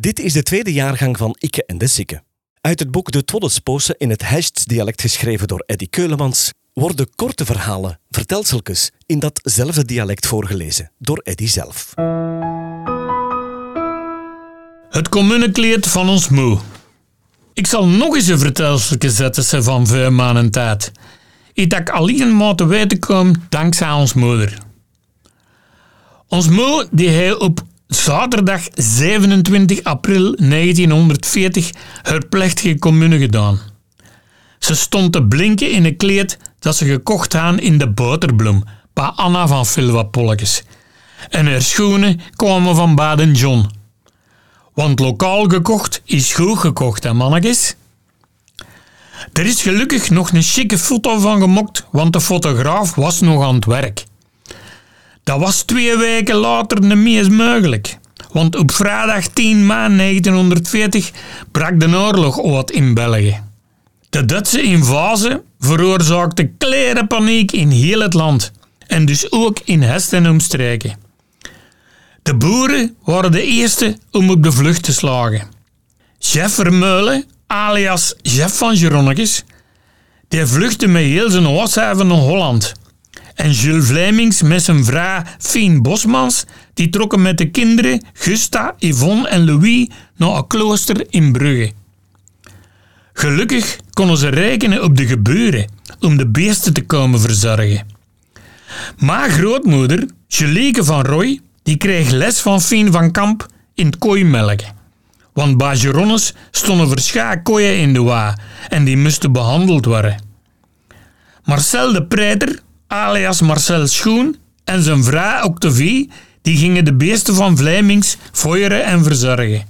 Dit is de tweede jaargang van Ikke en de Sikke. Uit het boek De Twoddespoose in het Hests-dialect geschreven door Eddy Keulemans worden korte verhalen, vertelseltjes, in datzelfde dialect voorgelezen door Eddy zelf. Het communekleed van ons moe. Ik zal nog eens een vertelseltje zetten ze van vijf maanden tijd. Ik dat alleen maar te weten kom dankzij ons moeder. Ons moe die hij op zaterdag 27 april 1940 haar plechtige commune gedaan. Ze stond te blinken in een kleed dat ze gekocht had in de boterbloem bij Anna van Filwapolletjes. En haar schoenen kwamen van Baden John. Want lokaal gekocht is goed gekocht, hè mannetjes? Er is gelukkig nog een chique foto van gemokt, want de fotograaf was nog aan het werk. Dat was twee weken later niet meer mogelijk. Want op vrijdag 10 maart 1940 brak de oorlog uit in België. De Duitse invasie veroorzaakte klere paniek in heel het land en dus ook in Hest en omstreken. De boeren waren de eerste om op de vlucht te slagen. Chef Vermeulen, alias Chef van Geronnekes, die vluchtte met heel zijn huishaven naar Holland. En Jules Vlemings met zijn vrouw Fien Bosmans, die trokken met de kinderen Gusta, Yvonne en Louis naar een klooster in Brugge. Gelukkig konden ze rekenen op de geburen om de beesten te komen verzorgen. Maar grootmoeder, Jelieke van Roy, die kreeg les van Fien van Kamp in het kooimelken. Want bij Geronnes stonden verschillende kooien in de wa en die moesten behandeld worden. Marcel de Preter, alias Marcel Schoen, en zijn vrouw Octavie, die gingen de beesten van Vlijmings foieren en verzorgen.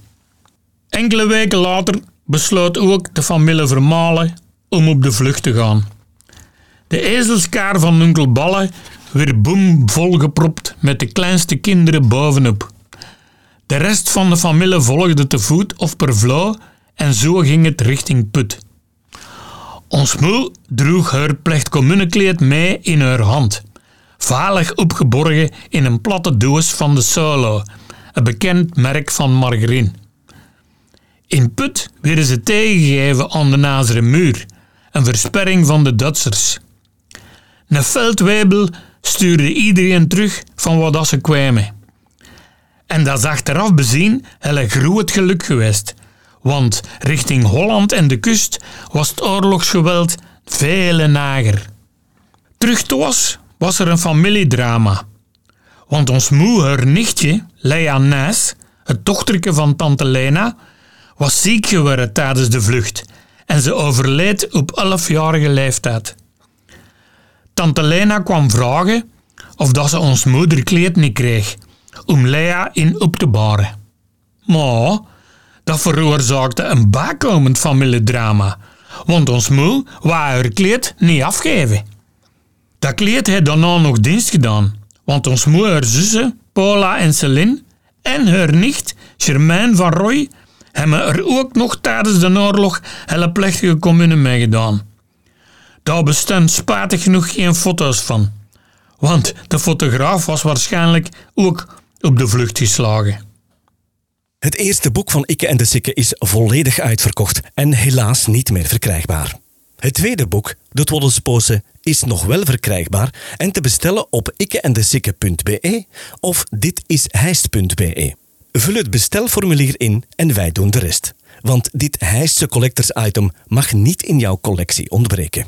Enkele weken later besloot ook de familie Vermalen om op de vlucht te gaan. De ezelskaar van onkel Balle werd boem volgepropt met de kleinste kinderen bovenop. De rest van de familie volgde te voet of per vloo en zo ging het richting Put. Ons moe droeg haar plechtcommunekleed mee in haar hand, valig opgeborgen in een platte doos van de Solo, een bekend merk van margarine. In Put werden ze tegengegeven aan de Nazere muur, een versperring van de Duitsers. Een veldwebel stuurde iedereen terug van wat ze kwamen. En dat is achteraf bezien een groot geluk geweest, want richting Holland en de kust was het oorlogsgeweld veel nager. Terug thuis was er een familiedrama. Want ons moe, haar nichtje, Lea Nijs, het dochterke van tante Lena, was ziek geworden tijdens de vlucht en ze overleed op 11-jarige leeftijd. Tante Lena kwam vragen of dat ze ons moederkleed niet kreeg om Lea in op te baren. Maar dat veroorzaakte een bijkomend familiedrama, want ons moe wou haar kleed niet afgeven. Dat kleed heeft daarna nog dienst gedaan, want ons moe, haar zussen Paula en Celine en haar nicht Germaine van Roy hebben er ook nog tijdens de oorlog hele plechtige commune meegedaan. Daar bestaan spijtig genoeg geen foto's van, want de fotograaf was waarschijnlijk ook op de vlucht geslagen. Het eerste boek van Ikke en de Sikke is volledig uitverkocht en helaas niet meer verkrijgbaar. Het tweede boek, De Twoddelspoose, is nog wel verkrijgbaar en te bestellen op ikkeendesikke.be of ditisheist.be. Vul het bestelformulier in en wij doen de rest. Want dit Heistse collectors item mag niet in jouw collectie ontbreken.